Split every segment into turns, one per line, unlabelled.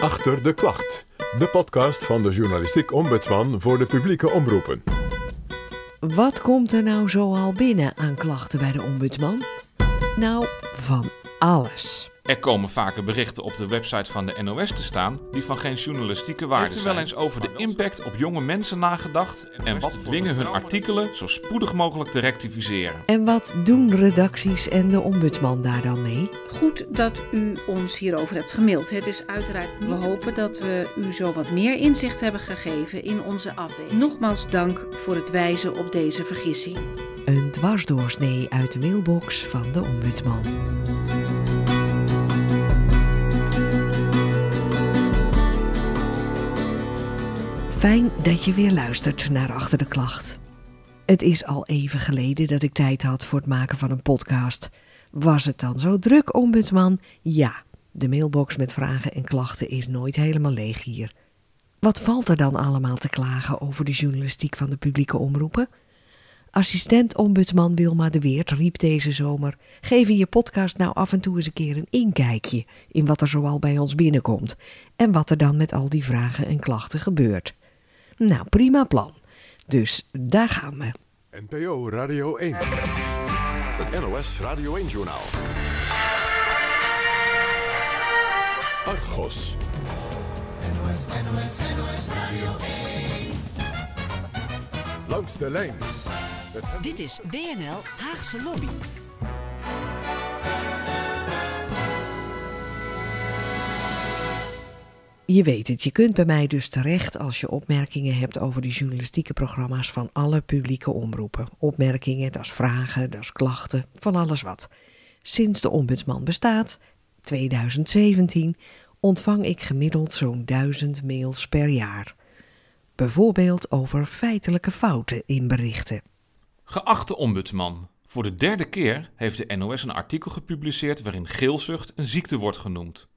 Achter de Klacht, de podcast van de journalistiek ombudsman voor de publieke omroepen.
Wat komt er nou zoal binnen aan klachten bij de ombudsman? Nou, van alles.
Er komen vaker berichten op de website van de NOS te staan die van geen journalistieke waarde zijn. Er wel eens over de impact op jonge mensen nagedacht en wat dwingen hun artikelen zo spoedig mogelijk te rectificeren.
En wat doen redacties en de ombudsman daar dan mee?
Goed dat u ons hierover hebt gemaild. Het is uiteraard. We hopen dat we u zo wat meer inzicht hebben gegeven in onze afweging. Nogmaals dank voor het wijzen op deze vergissing.
Een dwarsdoorsnee uit de mailbox van de ombudsman. Fijn dat je weer luistert naar Achter de Klacht. Het is al even geleden dat ik tijd had voor het maken van een podcast. Was het dan zo druk, ombudsman? Ja, de mailbox met vragen en klachten is nooit helemaal leeg hier. Wat valt er dan allemaal te klagen over de journalistiek van de publieke omroepen? Assistent-ombudsman Wilma de Weert riep deze zomer: Geef in je podcast nou af en toe eens een keer een inkijkje in wat er zoal bij ons binnenkomt en wat er dan met al die vragen en klachten gebeurt. Nou, prima plan. Dus daar gaan we.
NPO Radio 1.
Het NOS Radio 1-journaal.
Argos.
NOS, NOS, NOS Radio 1.
Langs de lijn.
Dit is WNL Haagse Lobby.
Je weet het, je kunt bij mij dus terecht als je opmerkingen hebt over de journalistieke programma's van alle publieke omroepen. Opmerkingen, dat is vragen, dat is klachten, van alles wat. Sinds de ombudsman bestaat, 2017, ontvang ik gemiddeld zo'n duizend mails per jaar. Bijvoorbeeld over feitelijke fouten in berichten.
Geachte ombudsman, voor de derde keer heeft de NOS een artikel gepubliceerd waarin geelzucht een ziekte wordt genoemd.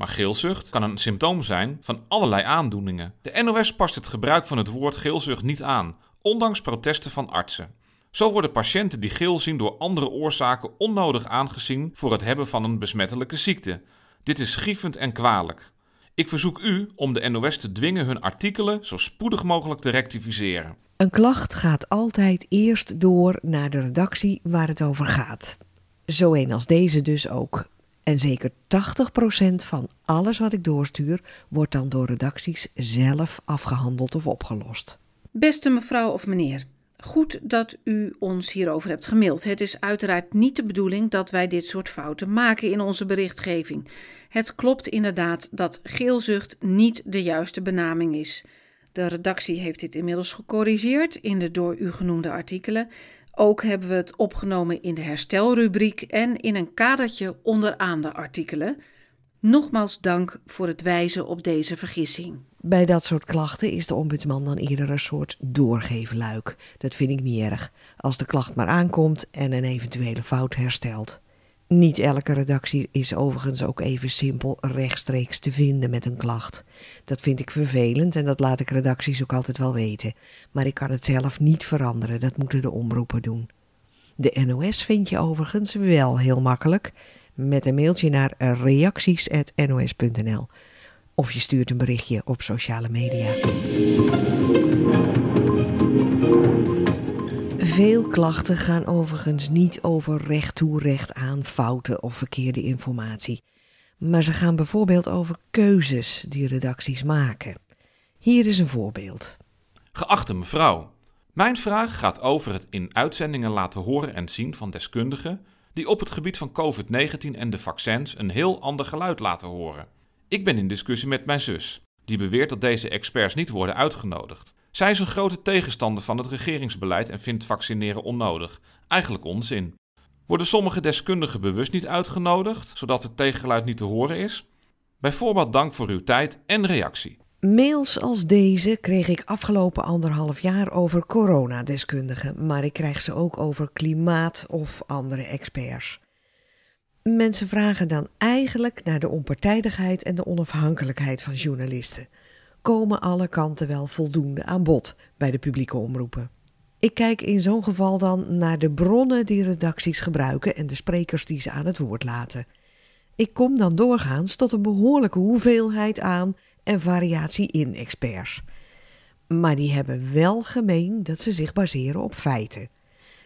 Maar geelzucht kan een symptoom zijn van allerlei aandoeningen. De NOS past het gebruik van het woord geelzucht niet aan, ondanks protesten van artsen. Zo worden patiënten die geel zien door andere oorzaken onnodig aangezien voor het hebben van een besmettelijke ziekte. Dit is grievend en kwalijk. Ik verzoek u om de NOS te dwingen hun artikelen zo spoedig mogelijk te rectificeren.
Een klacht gaat altijd eerst door naar de redactie waar het over gaat. Zo een als deze dus ook. En zeker 80% van alles wat ik doorstuur wordt dan door redacties zelf afgehandeld of opgelost.
Beste mevrouw of meneer, goed dat u ons hierover hebt gemaild. Het is uiteraard niet de bedoeling dat wij dit soort fouten maken in onze berichtgeving. Het klopt inderdaad dat geelzucht niet de juiste benaming is. De redactie heeft dit inmiddels gecorrigeerd in de door u genoemde artikelen. Ook hebben we het opgenomen in de herstelrubriek en in een kadertje onderaan de artikelen. Nogmaals dank voor het wijzen op deze vergissing.
Bij dat soort klachten is de ombudsman dan eerder een soort doorgeefluik. Dat vind ik niet erg, als de klacht maar aankomt en een eventuele fout herstelt. Niet elke redactie is overigens ook even simpel rechtstreeks te vinden met een klacht. Dat vind ik vervelend en dat laat ik redacties ook altijd wel weten. Maar ik kan het zelf niet veranderen, dat moeten de omroepen doen. De NOS vind je overigens wel heel makkelijk met een mailtje naar reacties.nos.nl of je stuurt een berichtje op sociale media. Veel klachten gaan overigens niet over recht toe recht aan fouten of verkeerde informatie. Maar ze gaan bijvoorbeeld over keuzes die redacties maken. Hier is een voorbeeld.
Geachte mevrouw, mijn vraag gaat over het in uitzendingen laten horen en zien van deskundigen die op het gebied van COVID-19 en de vaccins een heel ander geluid laten horen. Ik ben in discussie met mijn zus, die beweert dat deze experts niet worden uitgenodigd. Zij is een grote tegenstander van het regeringsbeleid en vindt vaccineren onnodig. Eigenlijk onzin. Worden sommige deskundigen bewust niet uitgenodigd, zodat het tegengeluid niet te horen is? Bijvoorbeeld dank voor uw tijd en reactie.
Mails als deze kreeg ik afgelopen anderhalf jaar over coronadeskundigen, maar ik krijg ze ook over klimaat of andere experts. Mensen vragen dan eigenlijk naar de onpartijdigheid en de onafhankelijkheid van journalisten. Komen alle kanten wel voldoende aan bod bij de publieke omroepen? Ik kijk in zo'n geval dan naar de bronnen die redacties gebruiken en de sprekers die ze aan het woord laten. Ik kom dan doorgaans tot een behoorlijke hoeveelheid aan en variatie in experts. Maar die hebben wel gemeen dat ze zich baseren op feiten.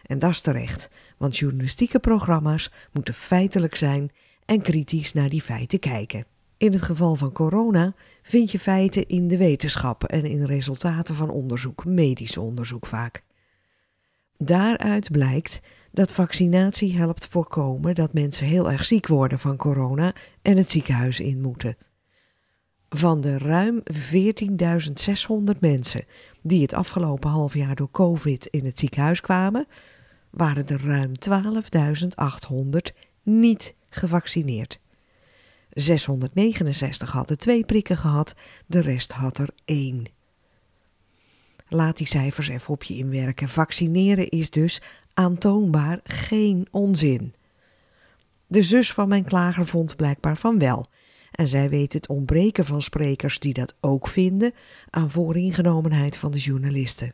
En dat is terecht, want journalistieke programma's moeten feitelijk zijn en kritisch naar die feiten kijken. In het geval van corona vind je feiten in de wetenschap en in resultaten van onderzoek, medisch onderzoek vaak. Daaruit blijkt dat vaccinatie helpt voorkomen dat mensen heel erg ziek worden van corona en het ziekenhuis in moeten. Van de ruim 14.600 mensen die het afgelopen half jaar door COVID in het ziekenhuis kwamen, waren er ruim 12.800 niet gevaccineerd. 669 hadden twee prikken gehad, de rest had er één. Laat die cijfers even op je inwerken. Vaccineren is dus aantoonbaar geen onzin. De zus van mijn klager vond blijkbaar van wel. En zij weet het ontbreken van sprekers die dat ook vinden aan vooringenomenheid van de journalisten.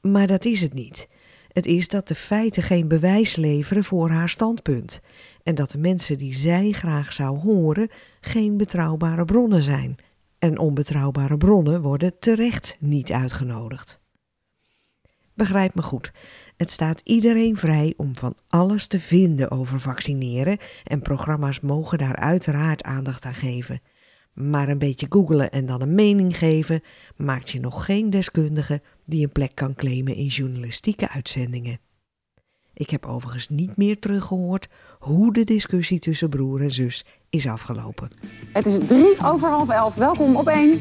Maar dat is het niet. Het is dat de feiten geen bewijs leveren voor haar standpunt en dat de mensen die zij graag zou horen geen betrouwbare bronnen zijn. En onbetrouwbare bronnen worden terecht niet uitgenodigd. Begrijp me goed, het staat iedereen vrij om van alles te vinden over vaccineren en programma's mogen daar uiteraard aandacht aan geven. Maar een beetje googelen en dan een mening geven maakt je nog geen deskundige die een plek kan claimen in journalistieke uitzendingen. Ik heb overigens niet meer teruggehoord hoe de discussie tussen broer en zus is afgelopen.
Het is drie over half elf. Welkom op één.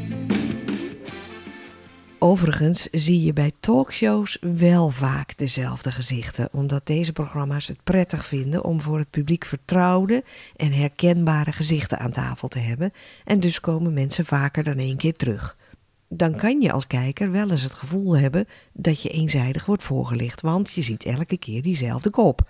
Overigens zie je bij talkshows wel vaak dezelfde gezichten, omdat deze programma's het prettig vinden om voor het publiek vertrouwde en herkenbare gezichten aan tafel te hebben. En dus komen mensen vaker dan één keer terug. Dan kan je als kijker wel eens het gevoel hebben dat je eenzijdig wordt voorgelicht, want je ziet elke keer diezelfde kop.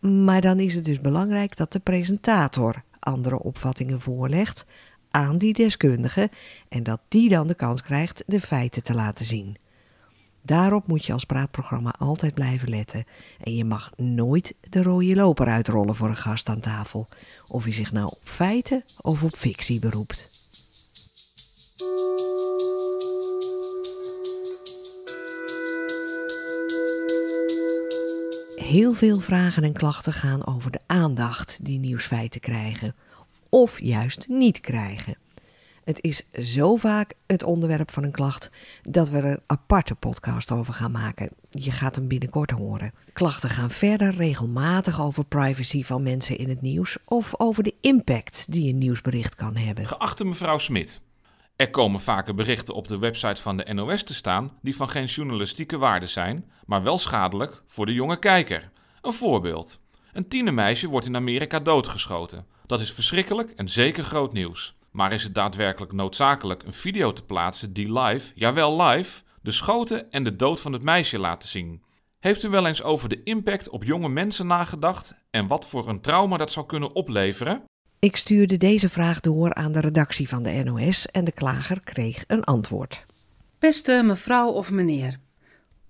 Maar dan is het dus belangrijk dat de presentator andere opvattingen voorlegt aan die deskundige en dat die dan de kans krijgt de feiten te laten zien. Daarop moet je als praatprogramma altijd blijven letten. En je mag nooit de rode loper uitrollen voor een gast aan tafel. Of hij zich nou op feiten of op fictie beroept. Heel veel vragen en klachten gaan over de aandacht die nieuwsfeiten krijgen. Of juist niet krijgen. Het is zo vaak het onderwerp van een klacht dat we er een aparte podcast over gaan maken. Je gaat hem binnenkort horen. Klachten gaan verder regelmatig over privacy van mensen in het nieuws of over de impact die een nieuwsbericht kan hebben.
Geachte mevrouw Smit, er komen vaker berichten op de website van de NOS te staan die van geen journalistieke waarde zijn, maar wel schadelijk voor de jonge kijker. Een voorbeeld. Een tienermeisje wordt in Amerika doodgeschoten. Dat is verschrikkelijk en zeker groot nieuws. Maar is het daadwerkelijk noodzakelijk een video te plaatsen die live, jawel live, de schoten en de dood van het meisje laten zien? Heeft u wel eens over de impact op jonge mensen nagedacht en wat voor een trauma dat zou kunnen opleveren?
Ik stuurde deze vraag door aan de redactie van de NOS en de klager kreeg een antwoord.
Beste mevrouw of meneer,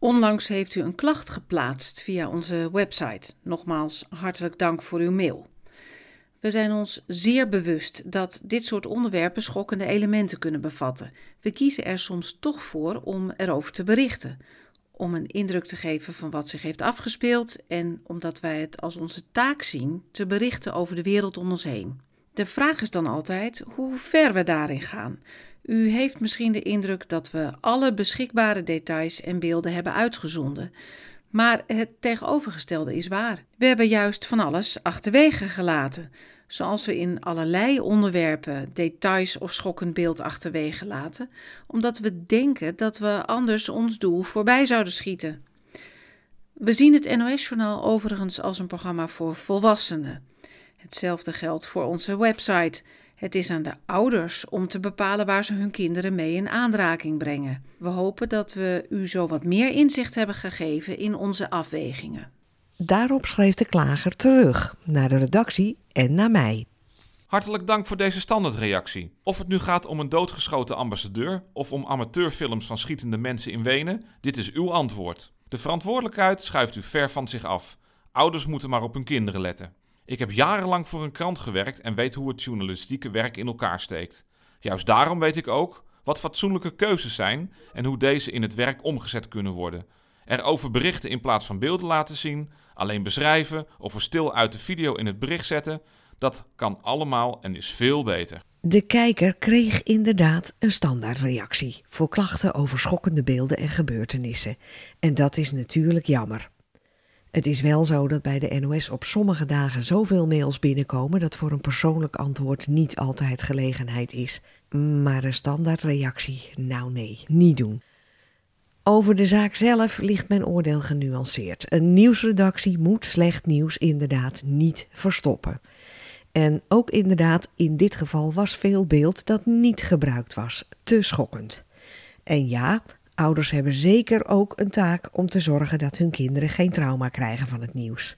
onlangs heeft u een klacht geplaatst via onze website. Nogmaals, hartelijk dank voor uw mail. We zijn ons zeer bewust dat dit soort onderwerpen schokkende elementen kunnen bevatten. We kiezen er soms toch voor om erover te berichten, om een indruk te geven van wat zich heeft afgespeeld en omdat wij het als onze taak zien te berichten over de wereld om ons heen. De vraag is dan altijd hoe ver we daarin gaan. U heeft misschien de indruk dat we alle beschikbare details en beelden hebben uitgezonden. Maar het tegenovergestelde is waar. We hebben juist van alles achterwege gelaten, zoals we in allerlei onderwerpen details of schokkend beeld achterwege laten, omdat we denken dat we anders ons doel voorbij zouden schieten. We zien het NOS-journaal overigens als een programma voor volwassenen. Hetzelfde geldt voor onze website. Het is aan de ouders om te bepalen waar ze hun kinderen mee in aanraking brengen. We hopen dat we u zo wat meer inzicht hebben gegeven in onze afwegingen.
Daarop schreef de klager terug naar de redactie en naar mij.
Hartelijk dank voor deze standaardreactie. Of het nu gaat om een doodgeschoten ambassadeur of om amateurfilms van schietende mensen in Wenen, dit is uw antwoord. De verantwoordelijkheid schuift u ver van zich af. Ouders moeten maar op hun kinderen letten. Ik heb jarenlang voor een krant gewerkt en weet hoe het journalistieke werk in elkaar steekt. Juist daarom weet ik ook wat fatsoenlijke keuzes zijn en hoe deze in het werk omgezet kunnen worden. Erover berichten in plaats van beelden laten zien, alleen beschrijven of er stil uit de video in het bericht zetten, dat kan allemaal en is veel beter.
De kijker kreeg inderdaad een standaardreactie voor klachten over schokkende beelden en gebeurtenissen. En dat is natuurlijk jammer. Het is wel zo dat bij de NOS op sommige dagen zoveel mails binnenkomen dat voor een persoonlijk antwoord niet altijd gelegenheid is. Maar een standaardreactie, nou nee, niet doen. Over de zaak zelf ligt mijn oordeel genuanceerd. Een nieuwsredactie moet slecht nieuws inderdaad niet verstoppen. En ook inderdaad, in dit geval was veel beeld dat niet gebruikt was. Te schokkend. En ja, ouders hebben zeker ook een taak om te zorgen dat hun kinderen geen trauma krijgen van het nieuws.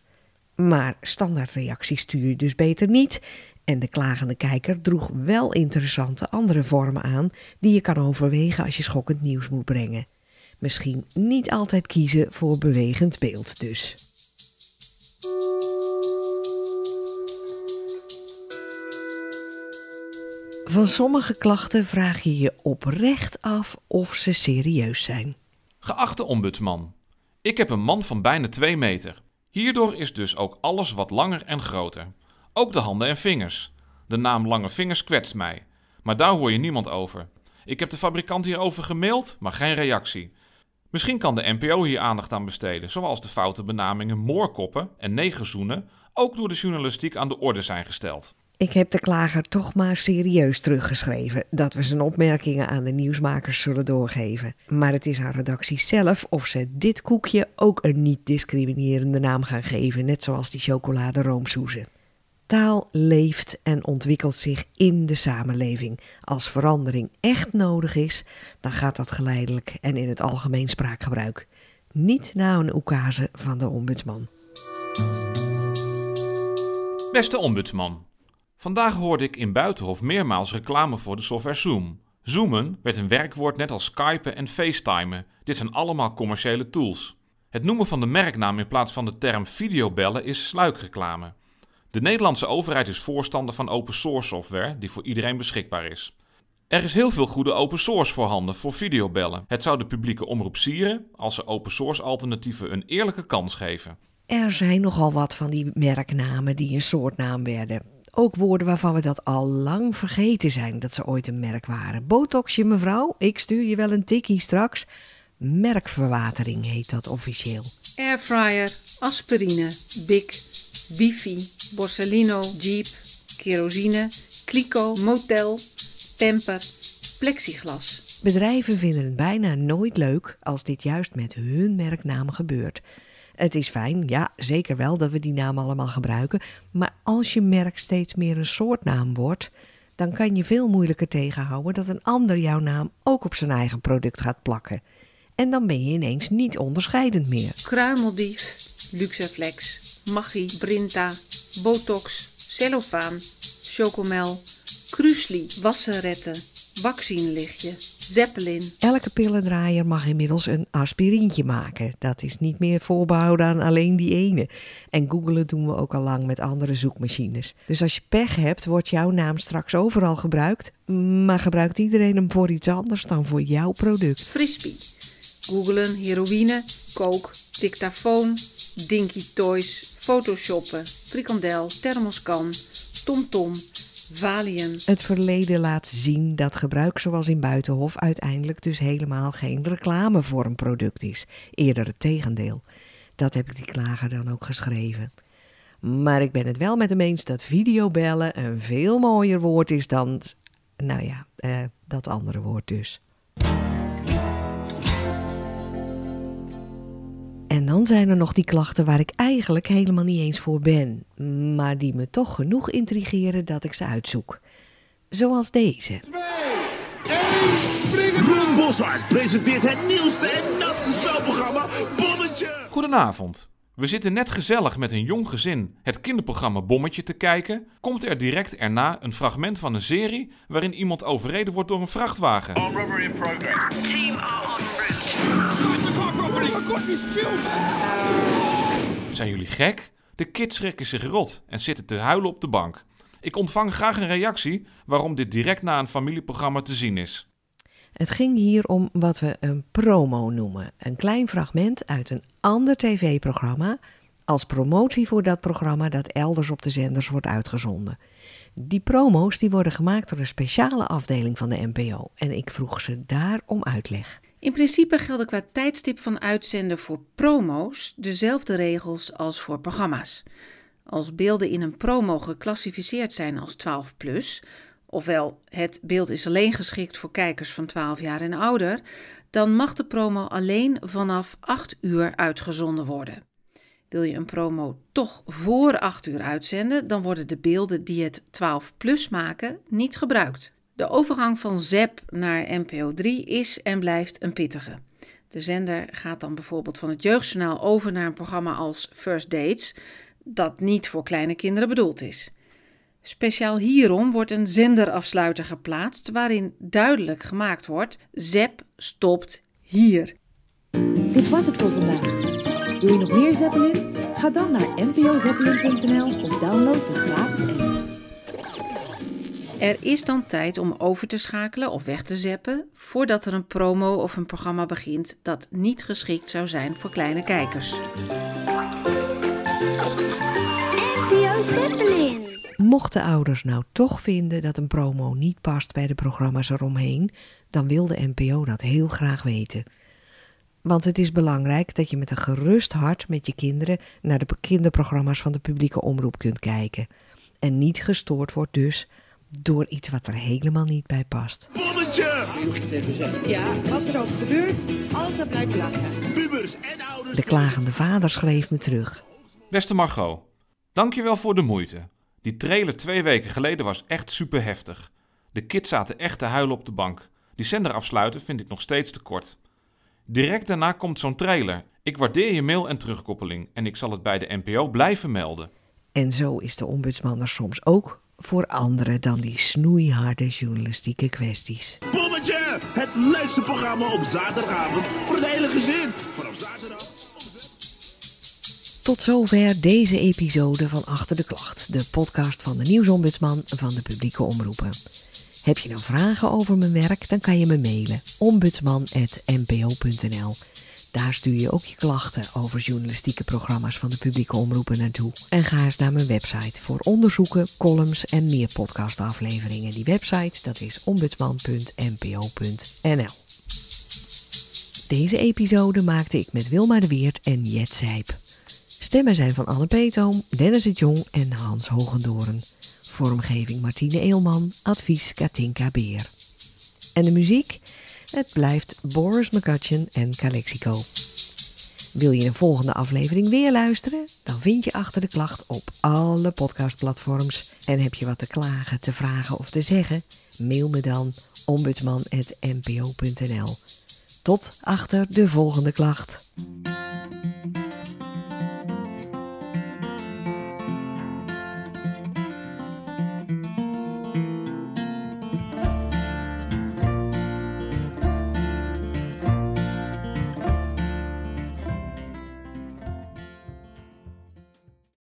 Maar standaardreacties stuur je dus beter niet. En de klagende kijker droeg wel interessante andere vormen aan die je kan overwegen als je schokkend nieuws moet brengen. Misschien niet altijd kiezen voor bewegend beeld dus. Van sommige klachten vraag je je oprecht af of ze serieus zijn.
Geachte ombudsman, ik heb een man van bijna 2 meter. Hierdoor is dus ook alles wat langer en groter. Ook de handen en vingers. De naam Lange Vingers kwetst mij. Maar daar hoor je niemand over. Ik heb de fabrikant hierover gemaild, maar geen reactie. Misschien kan de NPO hier aandacht aan besteden, zoals de foute benamingen moorkoppen en negerzoenen ook door de journalistiek aan de orde zijn gesteld.
Ik heb de klager toch maar serieus teruggeschreven dat we zijn opmerkingen aan de nieuwsmakers zullen doorgeven. Maar het is aan redactie zelf of ze dit koekje ook een niet discriminerende naam gaan geven, net zoals die chocolade roomsoezen. Taal leeft en ontwikkelt zich in de samenleving. Als verandering echt nodig is, dan gaat dat geleidelijk en in het algemeen spraakgebruik. Niet na een oekase van de ombudsman.
Beste ombudsman, vandaag hoorde ik in Buitenhof meermaals reclame voor de software Zoom. Zoomen werd een werkwoord net als Skypen en FaceTimen. Dit zijn allemaal commerciële tools. Het noemen van de merknaam in plaats van de term videobellen is sluikreclame. De Nederlandse overheid is voorstander van open source software die voor iedereen beschikbaar is. Er is heel veel goede open source voorhanden voor videobellen. Het zou de publieke omroep sieren als ze open source alternatieven een eerlijke kans geven.
Er zijn nogal wat van die merknamen die een soortnaam werden. Ook woorden waarvan we dat al lang vergeten zijn dat ze ooit een merk waren. Botoxje mevrouw, ik stuur je wel een tikkie straks. Merkverwatering heet dat officieel.
Airfryer, aspirine, Bic, Bifi, Borsellino, Jeep, kerosine, Clico, Motel, Temper, plexiglas.
Bedrijven vinden het bijna nooit leuk als dit juist met hun merknaam gebeurt. Het is fijn, ja, zeker wel dat we die naam allemaal gebruiken. Maar als je merk steeds meer een soortnaam wordt, dan kan je veel moeilijker tegenhouden dat een ander jouw naam ook op zijn eigen product gaat plakken. En dan ben je ineens niet onderscheidend meer.
Kruimeldief, Luxaflex, Maggi, Brinta, Botox, Cellofaan, Chocomel, Krusli, Wasseretten, Vaccinelichtje, Zeppelin.
Elke pillendraaier mag inmiddels een aspirintje maken. Dat is niet meer voorbehouden aan alleen die ene. En googelen doen we ook al lang met andere zoekmachines. Dus als je pech hebt, wordt jouw naam straks overal gebruikt. Maar gebruikt iedereen hem voor iets anders dan voor jouw product?
Frisbee. Googelen, heroïne, kook, dictafoon, dinky toys, photoshoppen, frikandel, thermoskan, tomtom,
Het verleden laat zien dat gebruik zoals in Buitenhof uiteindelijk dus helemaal geen reclame voor een product is. Eerder het tegendeel. Dat heb ik die klager dan ook geschreven. Maar ik ben het wel met hem eens dat videobellen een veel mooier woord is dan, nou ja, eh, dat andere woord dus. En dan zijn er nog die klachten waar ik eigenlijk helemaal niet eens voor ben, maar die me toch genoeg intrigeren dat ik ze uitzoek. Zoals deze.
Ron Boshart presenteert het nieuwste en natste spelprogramma Bommetje.
Goedenavond. We zitten net gezellig met een jong gezin het kinderprogramma Bommetje te kijken. Komt er direct erna een fragment van een serie waarin iemand overreden wordt door een vrachtwagen. Zijn jullie gek? De kids schrikken zich rot en zitten te huilen op de bank. Ik ontvang graag een reactie waarom dit direct na een familieprogramma te zien is.
Het ging hier om wat we een promo noemen. Een klein fragment uit een ander tv-programma als promotie voor dat programma dat elders op de zenders wordt uitgezonden. Die promo's die worden gemaakt door een speciale afdeling van de NPO en ik vroeg ze daar om uitleg.
In principe gelden qua tijdstip van uitzenden voor promo's dezelfde regels als voor programma's. Als beelden in een promo geclassificeerd zijn als 12 plus, ofwel het beeld is alleen geschikt voor kijkers van 12 jaar en ouder, dan mag de promo alleen vanaf 8 uur uitgezonden worden. Wil je een promo toch voor 8 uur uitzenden, dan worden de beelden die het 12 plus maken niet gebruikt. De overgang van ZEP naar NPO 3 is en blijft een pittige. De zender gaat dan bijvoorbeeld van het jeugdjournaal over naar een programma als First Dates, dat niet voor kleine kinderen bedoeld is. Speciaal hierom wordt een zenderafsluiter geplaatst waarin duidelijk gemaakt wordt: ZEP stopt hier.
Dit was het voor vandaag. Wil je nog meer Zeppelin? Ga dan naar npozeppelin.nl of download de gratis.
Er is dan tijd om over te schakelen of weg te zeppen voordat er een promo of een programma begint dat niet geschikt zou zijn voor kleine kijkers.
NPO Zeppelin.
Mochten ouders nou toch vinden dat een promo niet past bij de programma's eromheen, dan wil de NPO dat heel graag weten. Want het is belangrijk dat je met een gerust hart met je kinderen naar de kinderprogramma's van de publieke omroep kunt kijken. En niet gestoord wordt dus door iets wat er helemaal niet bij past.
Bommetje!
even te zeggen. Ja, wat er ook gebeurt, altijd blijven lachen.
Pubers en ouders.
De klagende vader schreef me terug.
Beste Margot, dankjewel voor de moeite. Die trailer twee weken geleden was echt super heftig. De kids zaten echt te huilen op de bank. Die zender afsluiten vind ik nog steeds te kort. Direct daarna komt zo'n trailer. Ik waardeer je mail en terugkoppeling en ik zal het bij de NPO blijven melden.
En zo is de ombudsman er soms ook voor anderen dan die snoeiharde journalistieke kwesties.
Bommetje! Het leukste programma op zaterdagavond voor het hele gezin. Vanaf zaterdag.
Tot zover deze episode van Achter de Klacht, de podcast van de nieuwsombudsman van de publieke omroepen. Heb je nou vragen over mijn werk, dan kan je me mailen ombudsman.npo.nl. Daar stuur je ook je klachten over journalistieke programma's van de publieke omroepen naartoe. En ga eens naar mijn website voor onderzoeken, columns en meer podcastafleveringen. Die website dat is ombudsman.npo.nl. Deze episode maakte ik met Wilma de Weert en Jet Zijp. Stemmen zijn van Anne Peetoom, Dennis het Jong en Hans Hogendoren. Vormgeving Martine Eelman, advies Katinka Beer. En de muziek? Het blijft Boris McCutcheon en Calexico. Wil je de volgende aflevering weer luisteren? Dan vind je achter de klacht op alle podcastplatforms. En heb je wat te klagen, te vragen of te zeggen? Mail me dan ombudsman.npo.nl. Tot achter de volgende klacht.